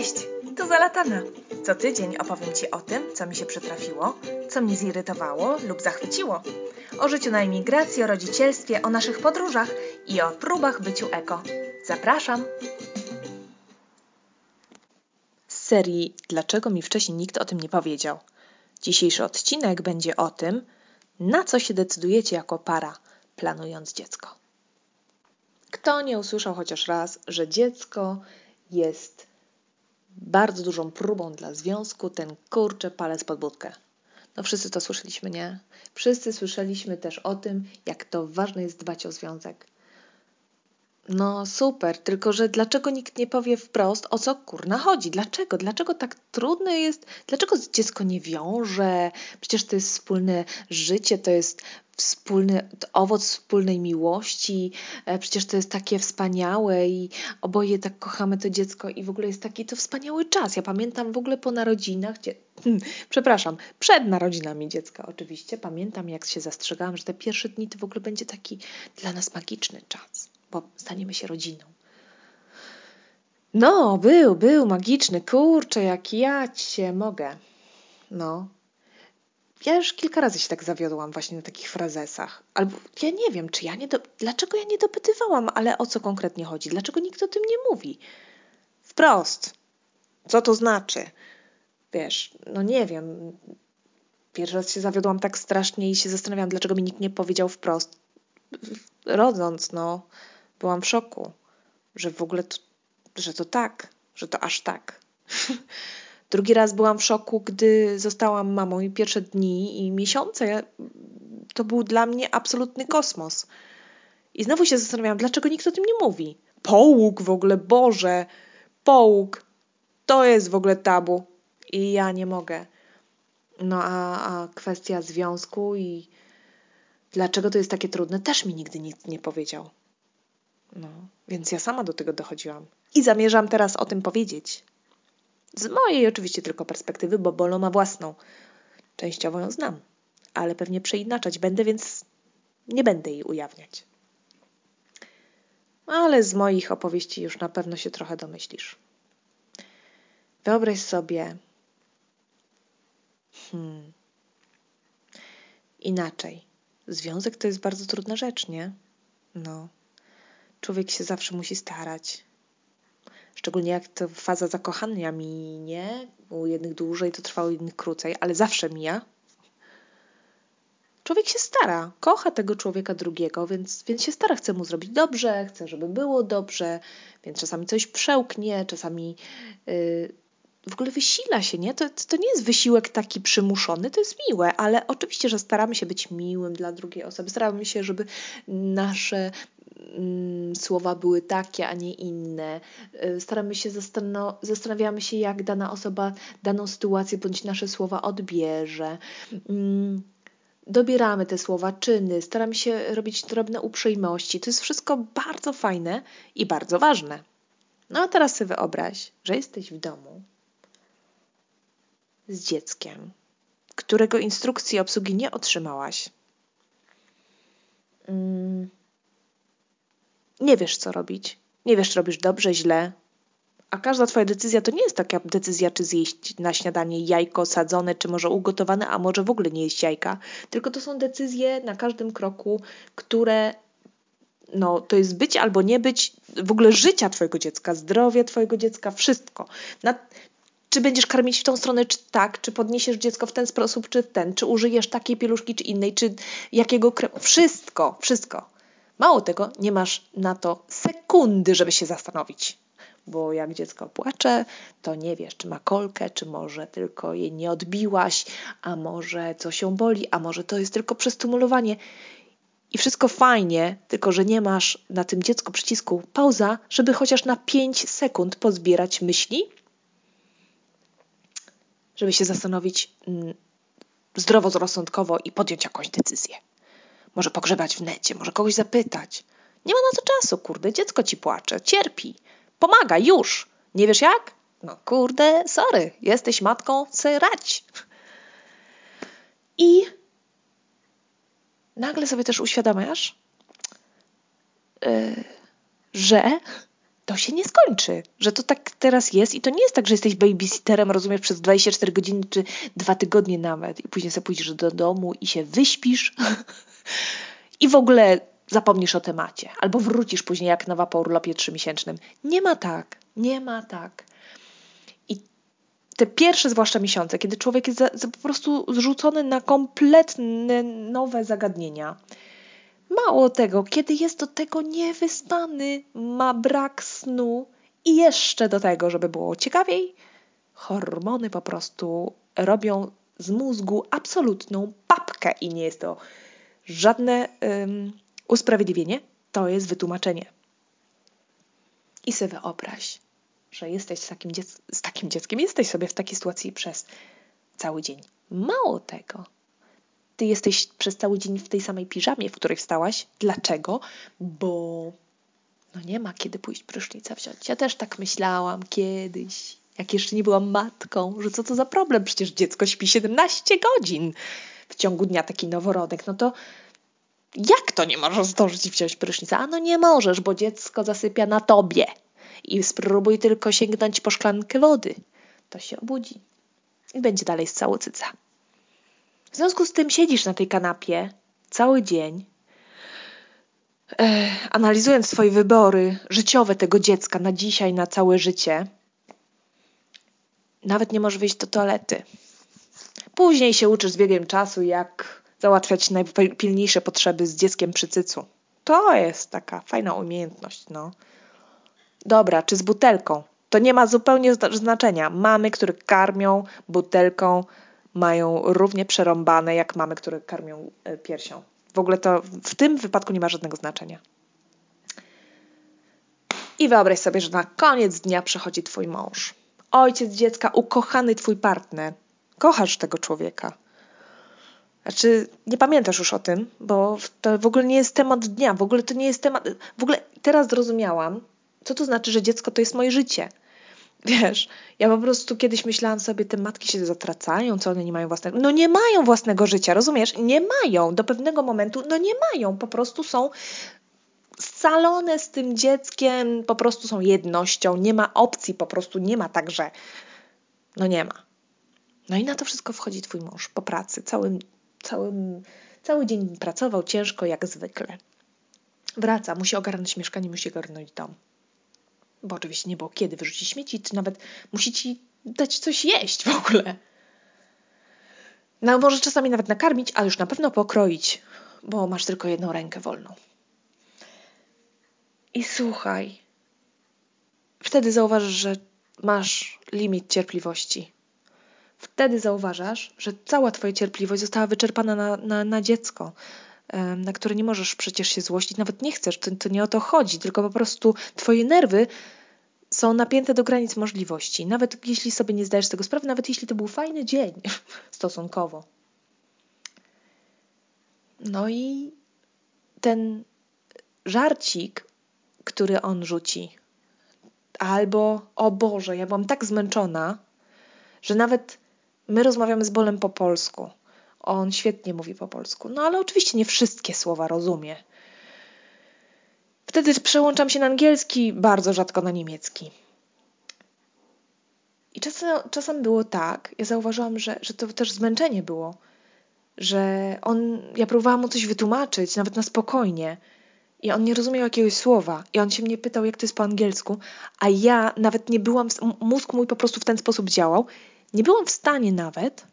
Cześć, tu Zalatana. Co tydzień opowiem Ci o tym, co mi się przytrafiło, co mnie zirytowało lub zachwyciło. O życiu na emigracji, o rodzicielstwie, o naszych podróżach i o próbach byciu eko. Zapraszam! Z serii Dlaczego mi wcześniej nikt o tym nie powiedział? Dzisiejszy odcinek będzie o tym, na co się decydujecie jako para, planując dziecko. Kto nie usłyszał chociaż raz, że dziecko jest bardzo dużą próbą dla związku, ten kurcze palec pod budkę. No wszyscy to słyszeliśmy, nie? Wszyscy słyszeliśmy też o tym, jak to ważne jest dbać o związek. No super, tylko że dlaczego nikt nie powie wprost, o co kurna chodzi? Dlaczego? Dlaczego tak trudne jest? Dlaczego dziecko nie wiąże? Przecież to jest wspólne życie, to jest wspólny owoc wspólnej miłości. E, przecież to jest takie wspaniałe i oboje tak kochamy to dziecko i w ogóle jest taki to wspaniały czas. Ja pamiętam w ogóle po narodzinach, gdzie, hmm, przepraszam, przed narodzinami dziecka oczywiście, pamiętam jak się zastrzegałam, że te pierwsze dni to w ogóle będzie taki dla nas magiczny czas bo staniemy się rodziną. No, był, był magiczny, kurczę, jak ja cię mogę. No. Ja już kilka razy się tak zawiodłam właśnie na takich frazesach. Albo ja nie wiem, czy ja nie do... Dlaczego ja nie dopytywałam, ale o co konkretnie chodzi? Dlaczego nikt o tym nie mówi? Wprost. Co to znaczy? Wiesz, no nie wiem. Pierwszy raz się zawiodłam tak strasznie i się zastanawiałam, dlaczego mi nikt nie powiedział wprost. Rodząc, no byłam w szoku, że w ogóle to, że to tak, że to aż tak. Drugi raz byłam w szoku, gdy zostałam mamą i pierwsze dni i miesiące to był dla mnie absolutny kosmos. I znowu się zastanawiałam, dlaczego nikt o tym nie mówi. Połóg w ogóle, Boże, połóg, to jest w ogóle tabu. I ja nie mogę. No a, a kwestia związku i dlaczego to jest takie trudne, też mi nigdy nikt nie powiedział. No, więc ja sama do tego dochodziłam. I zamierzam teraz o tym powiedzieć. Z mojej oczywiście tylko perspektywy, bo Bolo ma własną. Częściowo ją znam, ale pewnie przeinaczać będę, więc nie będę jej ujawniać. Ale z moich opowieści już na pewno się trochę domyślisz. Wyobraź sobie. Hmm. Inaczej. Związek to jest bardzo trudna rzecz, nie? No, człowiek się zawsze musi starać. Szczególnie jak to faza zakochania minie, u jednych dłużej to trwa, u innych krócej, ale zawsze mija. Człowiek się stara, kocha tego człowieka drugiego, więc, więc się stara, chce mu zrobić dobrze, chce, żeby było dobrze, więc czasami coś przełknie, czasami yy, w ogóle wysila się, nie? To, to nie jest wysiłek taki przymuszony, to jest miłe, ale oczywiście, że staramy się być miłym dla drugiej osoby, staramy się, żeby nasze mm, słowa były takie, a nie inne. Y, staramy się, zastanawiamy się, jak dana osoba daną sytuację bądź nasze słowa odbierze. Mm, dobieramy te słowa, czyny, staramy się robić drobne uprzejmości. To jest wszystko bardzo fajne i bardzo ważne. No a teraz sobie wyobraź, że jesteś w domu z dzieckiem, którego instrukcji obsługi nie otrzymałaś. Mm. Nie wiesz, co robić. Nie wiesz, czy robisz dobrze, źle. A każda Twoja decyzja to nie jest taka decyzja, czy zjeść na śniadanie jajko sadzone, czy może ugotowane, a może w ogóle nie jeść jajka. Tylko to są decyzje na każdym kroku, które no, to jest być albo nie być w ogóle życia Twojego dziecka, zdrowie Twojego dziecka, wszystko. Na, czy będziesz karmić w tą stronę, czy tak, czy podniesiesz dziecko w ten sposób, czy ten, czy użyjesz takiej pieluszki, czy innej, czy jakiego kremu. Wszystko, wszystko. Mało tego, nie masz na to sekundy, żeby się zastanowić. Bo jak dziecko płacze, to nie wiesz, czy ma kolkę, czy może tylko jej nie odbiłaś, a może coś się boli, a może to jest tylko przestymulowanie. I wszystko fajnie, tylko że nie masz na tym dziecku przycisku pauza, żeby chociaż na 5 sekund pozbierać myśli żeby się zastanowić mm, zdroworozsądkowo i podjąć jakąś decyzję. Może pogrzebać w necie, może kogoś zapytać. Nie ma na to czasu, kurde, dziecko ci płacze, cierpi. Pomaga, już. Nie wiesz jak? No kurde, sorry, jesteś matką, syrać. I nagle sobie też uświadamiasz, yy, że to się nie skończy, że to tak teraz jest i to nie jest tak, że jesteś babysitterem, rozumiesz, przez 24 godziny czy dwa tygodnie nawet i później sobie pójdziesz do domu i się wyśpisz i w ogóle zapomnisz o temacie albo wrócisz później jak nowa po urlopie trzymiesięcznym. Nie ma tak, nie ma tak. I te pierwsze zwłaszcza miesiące, kiedy człowiek jest za, za po prostu zrzucony na kompletne nowe zagadnienia, Mało tego, kiedy jest do tego niewyspany, ma brak snu i jeszcze do tego, żeby było ciekawiej, hormony po prostu robią z mózgu absolutną papkę i nie jest to żadne um, usprawiedliwienie, to jest wytłumaczenie. I sobie wyobraź, że jesteś z takim, z takim dzieckiem, jesteś sobie w takiej sytuacji przez cały dzień. Mało tego, ty jesteś przez cały dzień w tej samej piżamie, w której wstałaś. Dlaczego? Bo no nie ma kiedy pójść prysznica wziąć. Ja też tak myślałam kiedyś, jak jeszcze nie byłam matką, że co to za problem? Przecież dziecko śpi 17 godzin w ciągu dnia, taki noworodek. No to jak to nie możesz zdążyć wziąć prysznica? A no nie możesz, bo dziecko zasypia na tobie. I spróbuj tylko sięgnąć po szklankę wody. To się obudzi. I będzie dalej z całocyca. W związku z tym siedzisz na tej kanapie cały dzień, e, analizując swoje wybory życiowe tego dziecka na dzisiaj, na całe życie. Nawet nie możesz wyjść do toalety. Później się uczysz z biegiem czasu, jak załatwiać najpilniejsze potrzeby z dzieckiem przy cycu. To jest taka fajna umiejętność, no. Dobra, czy z butelką? To nie ma zupełnie znaczenia. Mamy, które karmią butelką mają równie przerąbane jak mamy, które karmią e, piersią. W ogóle to w tym wypadku nie ma żadnego znaczenia. I wyobraź sobie, że na koniec dnia przychodzi twój mąż, ojciec dziecka, ukochany twój partner. Kochasz tego człowieka. Znaczy, nie pamiętasz już o tym, bo to w ogóle nie jest temat dnia, w ogóle to nie jest temat. W ogóle teraz zrozumiałam, co to znaczy, że dziecko to jest moje życie. Wiesz, ja po prostu kiedyś myślałam sobie, te matki się zatracają, co one nie mają własnego. No nie mają własnego życia, rozumiesz? Nie mają do pewnego momentu, no nie mają, po prostu są scalone z tym dzieckiem, po prostu są jednością, nie ma opcji, po prostu nie ma także. No nie ma. No i na to wszystko wchodzi twój mąż po pracy, całym, całym, cały dzień pracował ciężko jak zwykle. Wraca, musi ogarnąć mieszkanie, musi ogarnąć dom bo oczywiście nie było kiedy wyrzucić śmieci, czy nawet musi ci dać coś jeść w ogóle. No może czasami nawet nakarmić, ale już na pewno pokroić, bo masz tylko jedną rękę wolną. I słuchaj, wtedy zauważysz, że masz limit cierpliwości. Wtedy zauważasz, że cała Twoja cierpliwość została wyczerpana na, na, na dziecko, na które nie możesz przecież się złościć, nawet nie chcesz, to, to nie o to chodzi, tylko po prostu twoje nerwy są napięte do granic możliwości. Nawet jeśli sobie nie zdajesz tego sprawy, nawet jeśli to był fajny dzień stosunkowo. No i ten żarcik, który on rzuci, albo o Boże, ja byłam tak zmęczona, że nawet my rozmawiamy z Bolem po polsku. On świetnie mówi po polsku. No ale oczywiście nie wszystkie słowa rozumie. Wtedy przełączam się na angielski, bardzo rzadko na niemiecki. I czasem, czasem było tak, ja zauważyłam, że, że to też zmęczenie było, że on, ja próbowałam mu coś wytłumaczyć, nawet na spokojnie, i on nie rozumiał jakiegoś słowa, i on się mnie pytał, jak to jest po angielsku, a ja nawet nie byłam, mózg mój po prostu w ten sposób działał, nie byłam w stanie nawet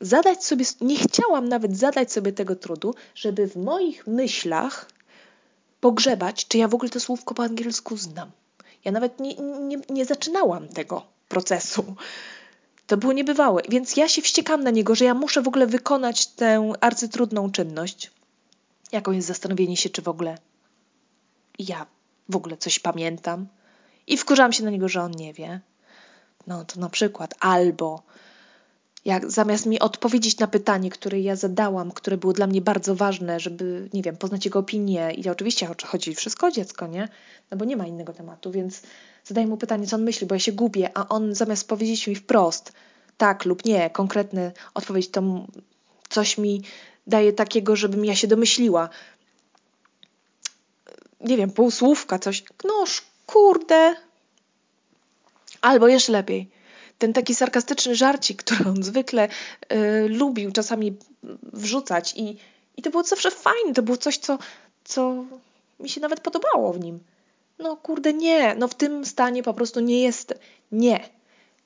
zadać sobie, nie chciałam nawet zadać sobie tego trudu, żeby w moich myślach pogrzebać, czy ja w ogóle to słówko po angielsku znam. Ja nawet nie, nie, nie zaczynałam tego procesu. To było niebywałe. Więc ja się wściekam na niego, że ja muszę w ogóle wykonać tę arcytrudną czynność, jaką jest zastanowienie się, czy w ogóle ja w ogóle coś pamiętam. I wkurzam się na niego, że on nie wie. No to na przykład albo jak zamiast mi odpowiedzieć na pytanie, które ja zadałam, które było dla mnie bardzo ważne, żeby, nie wiem, poznać jego opinię i oczywiście chodzi wszystko o dziecko, nie? No bo nie ma innego tematu, więc zadaję mu pytanie, co on myśli, bo ja się gubię, a on zamiast powiedzieć mi wprost tak lub nie, konkretny odpowiedź, to coś mi daje takiego, żebym ja się domyśliła. Nie wiem, półsłówka, coś. No, kurde. Albo jeszcze lepiej, ten taki sarkastyczny żarcik, który on zwykle y, lubił czasami wrzucać i, i to było zawsze fajne, to było coś, co, co mi się nawet podobało w nim. No kurde, nie, no w tym stanie po prostu nie jest, nie.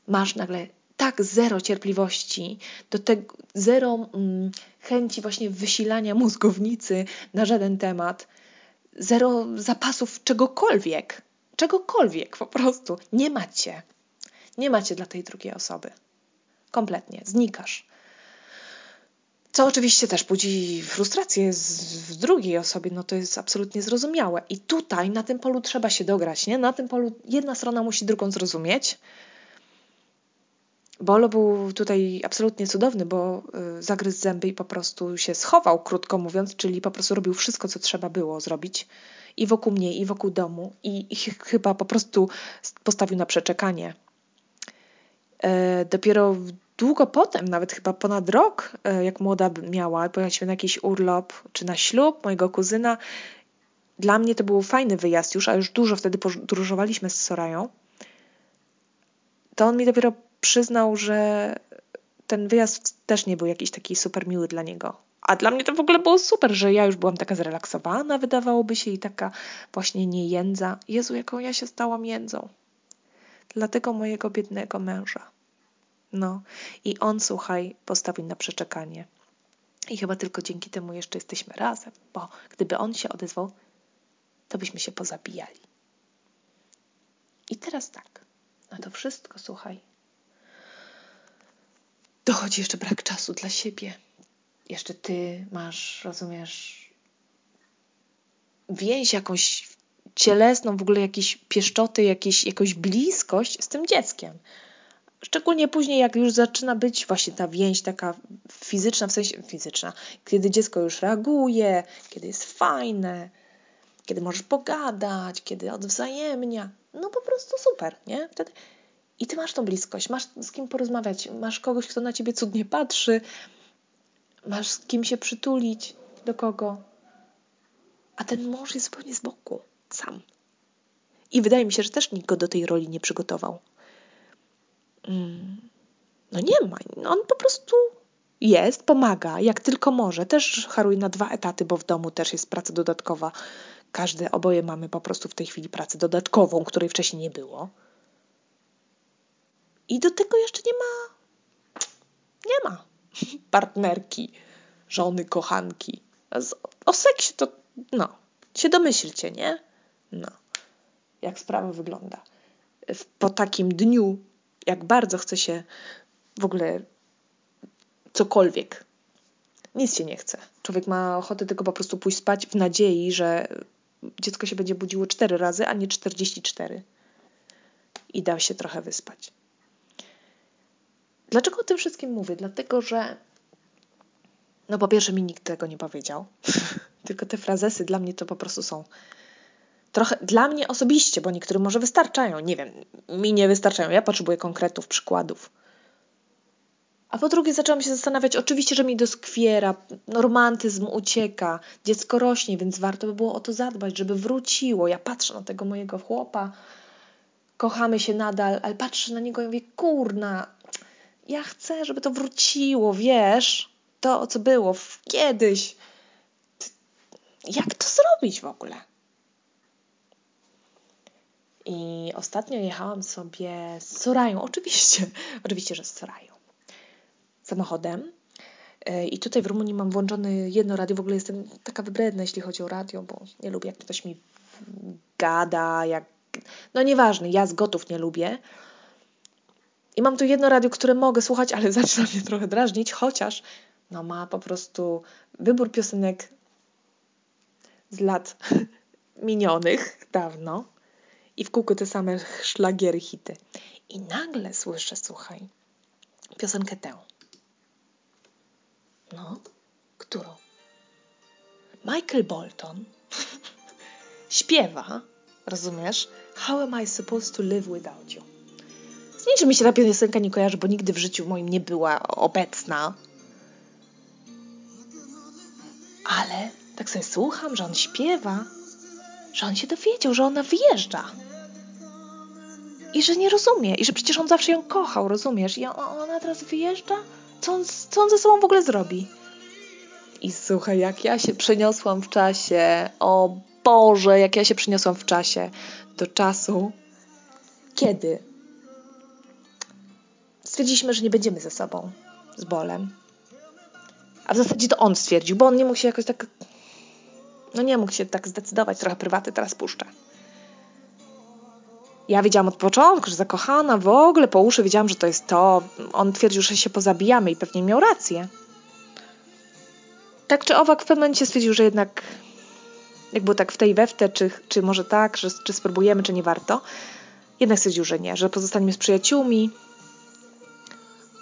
Masz nagle tak zero cierpliwości, do tego zero mm, chęci właśnie wysilania mózgownicy na żaden temat, zero zapasów czegokolwiek, czegokolwiek po prostu. Nie macie. Nie macie dla tej drugiej osoby. Kompletnie. Znikasz. Co oczywiście też budzi frustrację w drugiej osobie, no to jest absolutnie zrozumiałe. I tutaj na tym polu trzeba się dograć, nie? Na tym polu jedna strona musi drugą zrozumieć. Bolo był tutaj absolutnie cudowny, bo y, zagryzł zęby i po prostu się schował, krótko mówiąc, czyli po prostu robił wszystko, co trzeba było zrobić i wokół mnie, i wokół domu, i, i chyba po prostu postawił na przeczekanie. E, dopiero długo potem, nawet chyba ponad rok, e, jak młoda miała, pojechaliśmy na jakiś urlop czy na ślub mojego kuzyna. Dla mnie to był fajny wyjazd już, a już dużo wtedy podróżowaliśmy z Sorają. To on mi dopiero przyznał, że ten wyjazd też nie był jakiś taki super miły dla niego. A dla mnie to w ogóle było super, że ja już byłam taka zrelaksowana, wydawałoby się, i taka właśnie niejędza. Jezu, jaką ja się stałam jędzą dla tego mojego biednego męża. No i on, słuchaj, postawił na przeczekanie. I chyba tylko dzięki temu jeszcze jesteśmy razem, bo gdyby on się odezwał, to byśmy się pozabijali. I teraz tak, na to wszystko, słuchaj, dochodzi jeszcze brak czasu dla siebie. Jeszcze ty masz, rozumiesz, więź jakąś cielesną, w ogóle jakieś pieszczoty, jakieś, jakąś bliskość z tym dzieckiem. Szczególnie później, jak już zaczyna być właśnie ta więź taka fizyczna, w sensie fizyczna, kiedy dziecko już reaguje, kiedy jest fajne, kiedy możesz pogadać, kiedy odwzajemnia. No po prostu super, nie? Wtedy... I ty masz tą bliskość, masz z kim porozmawiać, masz kogoś, kto na ciebie cudnie patrzy, masz z kim się przytulić, do kogo. A ten mąż jest zupełnie z boku sam. I wydaje mi się, że też nikt go do tej roli nie przygotował. Mm. No nie ma. No on po prostu jest, pomaga, jak tylko może. Też haruje na dwa etaty, bo w domu też jest praca dodatkowa. Każdy, oboje mamy po prostu w tej chwili pracę dodatkową, której wcześniej nie było. I do tego jeszcze nie ma. Nie ma partnerki, żony, kochanki. O seksie to, no, się domyślcie, nie? No, jak sprawa wygląda. Po takim dniu, jak bardzo chce się w ogóle cokolwiek. Nic się nie chce. Człowiek ma ochotę tylko po prostu pójść spać w nadziei, że dziecko się będzie budziło cztery razy, a nie 44. I da się trochę wyspać. Dlaczego o tym wszystkim mówię? Dlatego, że no po pierwsze mi nikt tego nie powiedział. tylko te frazesy dla mnie to po prostu są trochę dla mnie osobiście, bo niektórym może wystarczają, nie wiem, mi nie wystarczają, ja potrzebuję konkretów, przykładów. A po drugie zaczęłam się zastanawiać, oczywiście, że mi doskwiera, no, romantyzm ucieka, dziecko rośnie, więc warto by było o to zadbać, żeby wróciło. Ja patrzę na tego mojego chłopa, kochamy się nadal, ale patrzę na niego i mówię, kurna, ja chcę, żeby to wróciło, wiesz, to, co było kiedyś. Jak to zrobić w ogóle? I ostatnio jechałam sobie z Sorają, oczywiście, oczywiście, że z Sorają, samochodem. E, I tutaj w Rumunii mam włączony jedno radio. W ogóle jestem taka wybredna, jeśli chodzi o radio, bo nie lubię, jak ktoś mi gada, jak... No nieważne, ja z gotów nie lubię. I mam tu jedno radio, które mogę słuchać, ale zaczyna mnie trochę drażnić, chociaż no ma po prostu wybór piosenek z lat minionych dawno i w kółko te same szlagiery, hity. I nagle słyszę, słuchaj, piosenkę tę. No, którą? Michael Bolton śpiewa, rozumiesz? How am I supposed to live without you? Z niczym mi się ta piosenka nie kojarzy, bo nigdy w życiu moim nie była obecna. Ale tak sobie słucham, że on śpiewa, że on się dowiedział, że ona wyjeżdża I że nie rozumie, i że przecież on zawsze ją kochał, rozumiesz? I ona teraz wyjeżdża? Co on, co on ze sobą w ogóle zrobi? I słuchaj, jak ja się przeniosłam w czasie, o Boże, jak ja się przeniosłam w czasie do czasu, kiedy stwierdziliśmy, że nie będziemy ze sobą, z bolem. A w zasadzie to on stwierdził, bo on nie mógł się jakoś tak. No nie mógł się tak zdecydować, trochę prywaty teraz puszczę. Ja wiedziałam od początku, że zakochana w ogóle po uszy wiedziałam, że to jest to. On twierdził, że się pozabijamy i pewnie miał rację. Tak czy owak w pewnym momencie stwierdził, że jednak jak było tak w tej we w te, czy, czy może tak, że, czy spróbujemy, czy nie warto. Jednak stwierdził, że nie, że pozostaniemy z przyjaciółmi.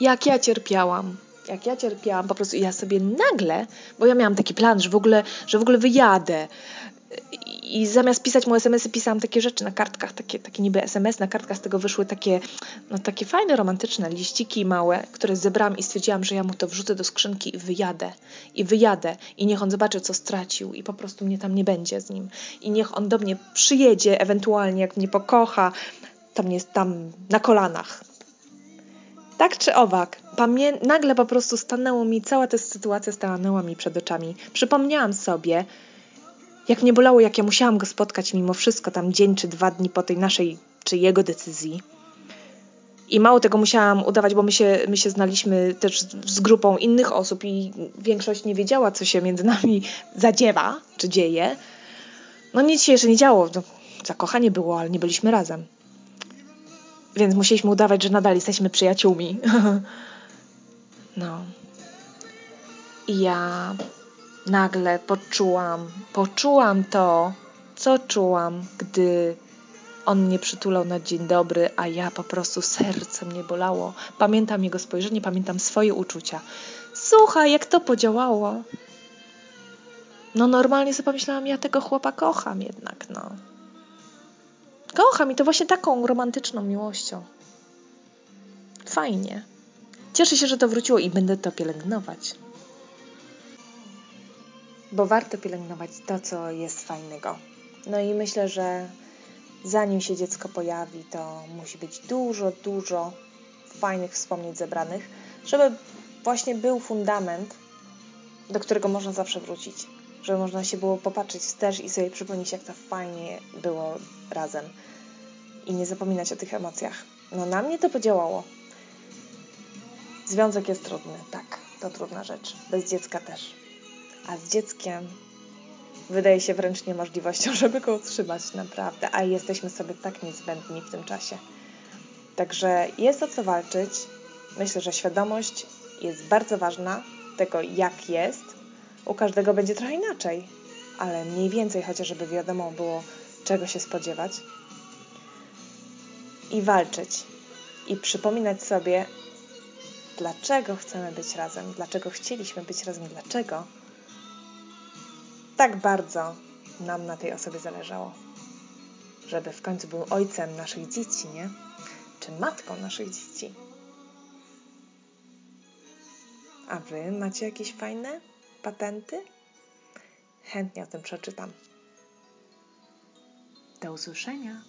Jak ja cierpiałam. Jak ja cierpiałam, po prostu ja sobie nagle, bo ja miałam taki plan, że w ogóle, że w ogóle wyjadę, i zamiast pisać mu SMS-y, pisałam takie rzeczy na kartkach, takie, takie niby SMS, na kartkach z tego wyszły takie, no takie fajne, romantyczne liściki małe, które zebrałam i stwierdziłam, że ja mu to wrzucę do skrzynki i wyjadę. I wyjadę. I niech on zobaczy, co stracił i po prostu mnie tam nie będzie z nim. I niech on do mnie przyjedzie, ewentualnie jak mnie pokocha, to mnie tam na kolanach. Tak czy owak, pamię- nagle po prostu stanęło mi, cała ta sytuacja stanęła mi przed oczami. Przypomniałam sobie, jak mnie bolało, jak ja musiałam go spotkać mimo wszystko, tam dzień czy dwa dni po tej naszej czy jego decyzji. I mało tego musiałam udawać, bo my się, my się znaliśmy też z grupą innych osób i większość nie wiedziała, co się między nami zadziewa, czy dzieje. No nic się jeszcze nie działo. No, zakochanie było, ale nie byliśmy razem. Więc musieliśmy udawać, że nadal jesteśmy przyjaciółmi. no. I ja nagle poczułam, poczułam to, co czułam, gdy on mnie przytulał na dzień dobry, a ja po prostu serce mnie bolało. Pamiętam jego spojrzenie, pamiętam swoje uczucia. Słuchaj, jak to podziałało. No normalnie sobie pomyślałam, ja tego chłopa kocham jednak, no. Kocham i to właśnie taką romantyczną miłością. Fajnie. Cieszę się, że to wróciło i będę to pielęgnować bo warto pielęgnować to, co jest fajnego. No i myślę, że zanim się dziecko pojawi, to musi być dużo, dużo fajnych wspomnień zebranych, żeby właśnie był fundament, do którego można zawsze wrócić. Żeby można się było popatrzeć wstecz i sobie przypomnieć, jak to fajnie było razem. I nie zapominać o tych emocjach. No na mnie to podziałało. Związek jest trudny, tak, to trudna rzecz. Bez dziecka też a z dzieckiem wydaje się wręcz niemożliwością, żeby go utrzymać naprawdę, a jesteśmy sobie tak niezbędni w tym czasie. Także jest o co walczyć. Myślę, że świadomość jest bardzo ważna tego, jak jest. U każdego będzie trochę inaczej, ale mniej więcej chociażby wiadomo było, czego się spodziewać. I walczyć. I przypominać sobie, dlaczego chcemy być razem, dlaczego chcieliśmy być razem, dlaczego tak bardzo nam na tej osobie zależało. Żeby w końcu był ojcem naszych dzieci, nie? Czy matką naszych dzieci. A wy macie jakieś fajne patenty? Chętnie o tym przeczytam. Do usłyszenia.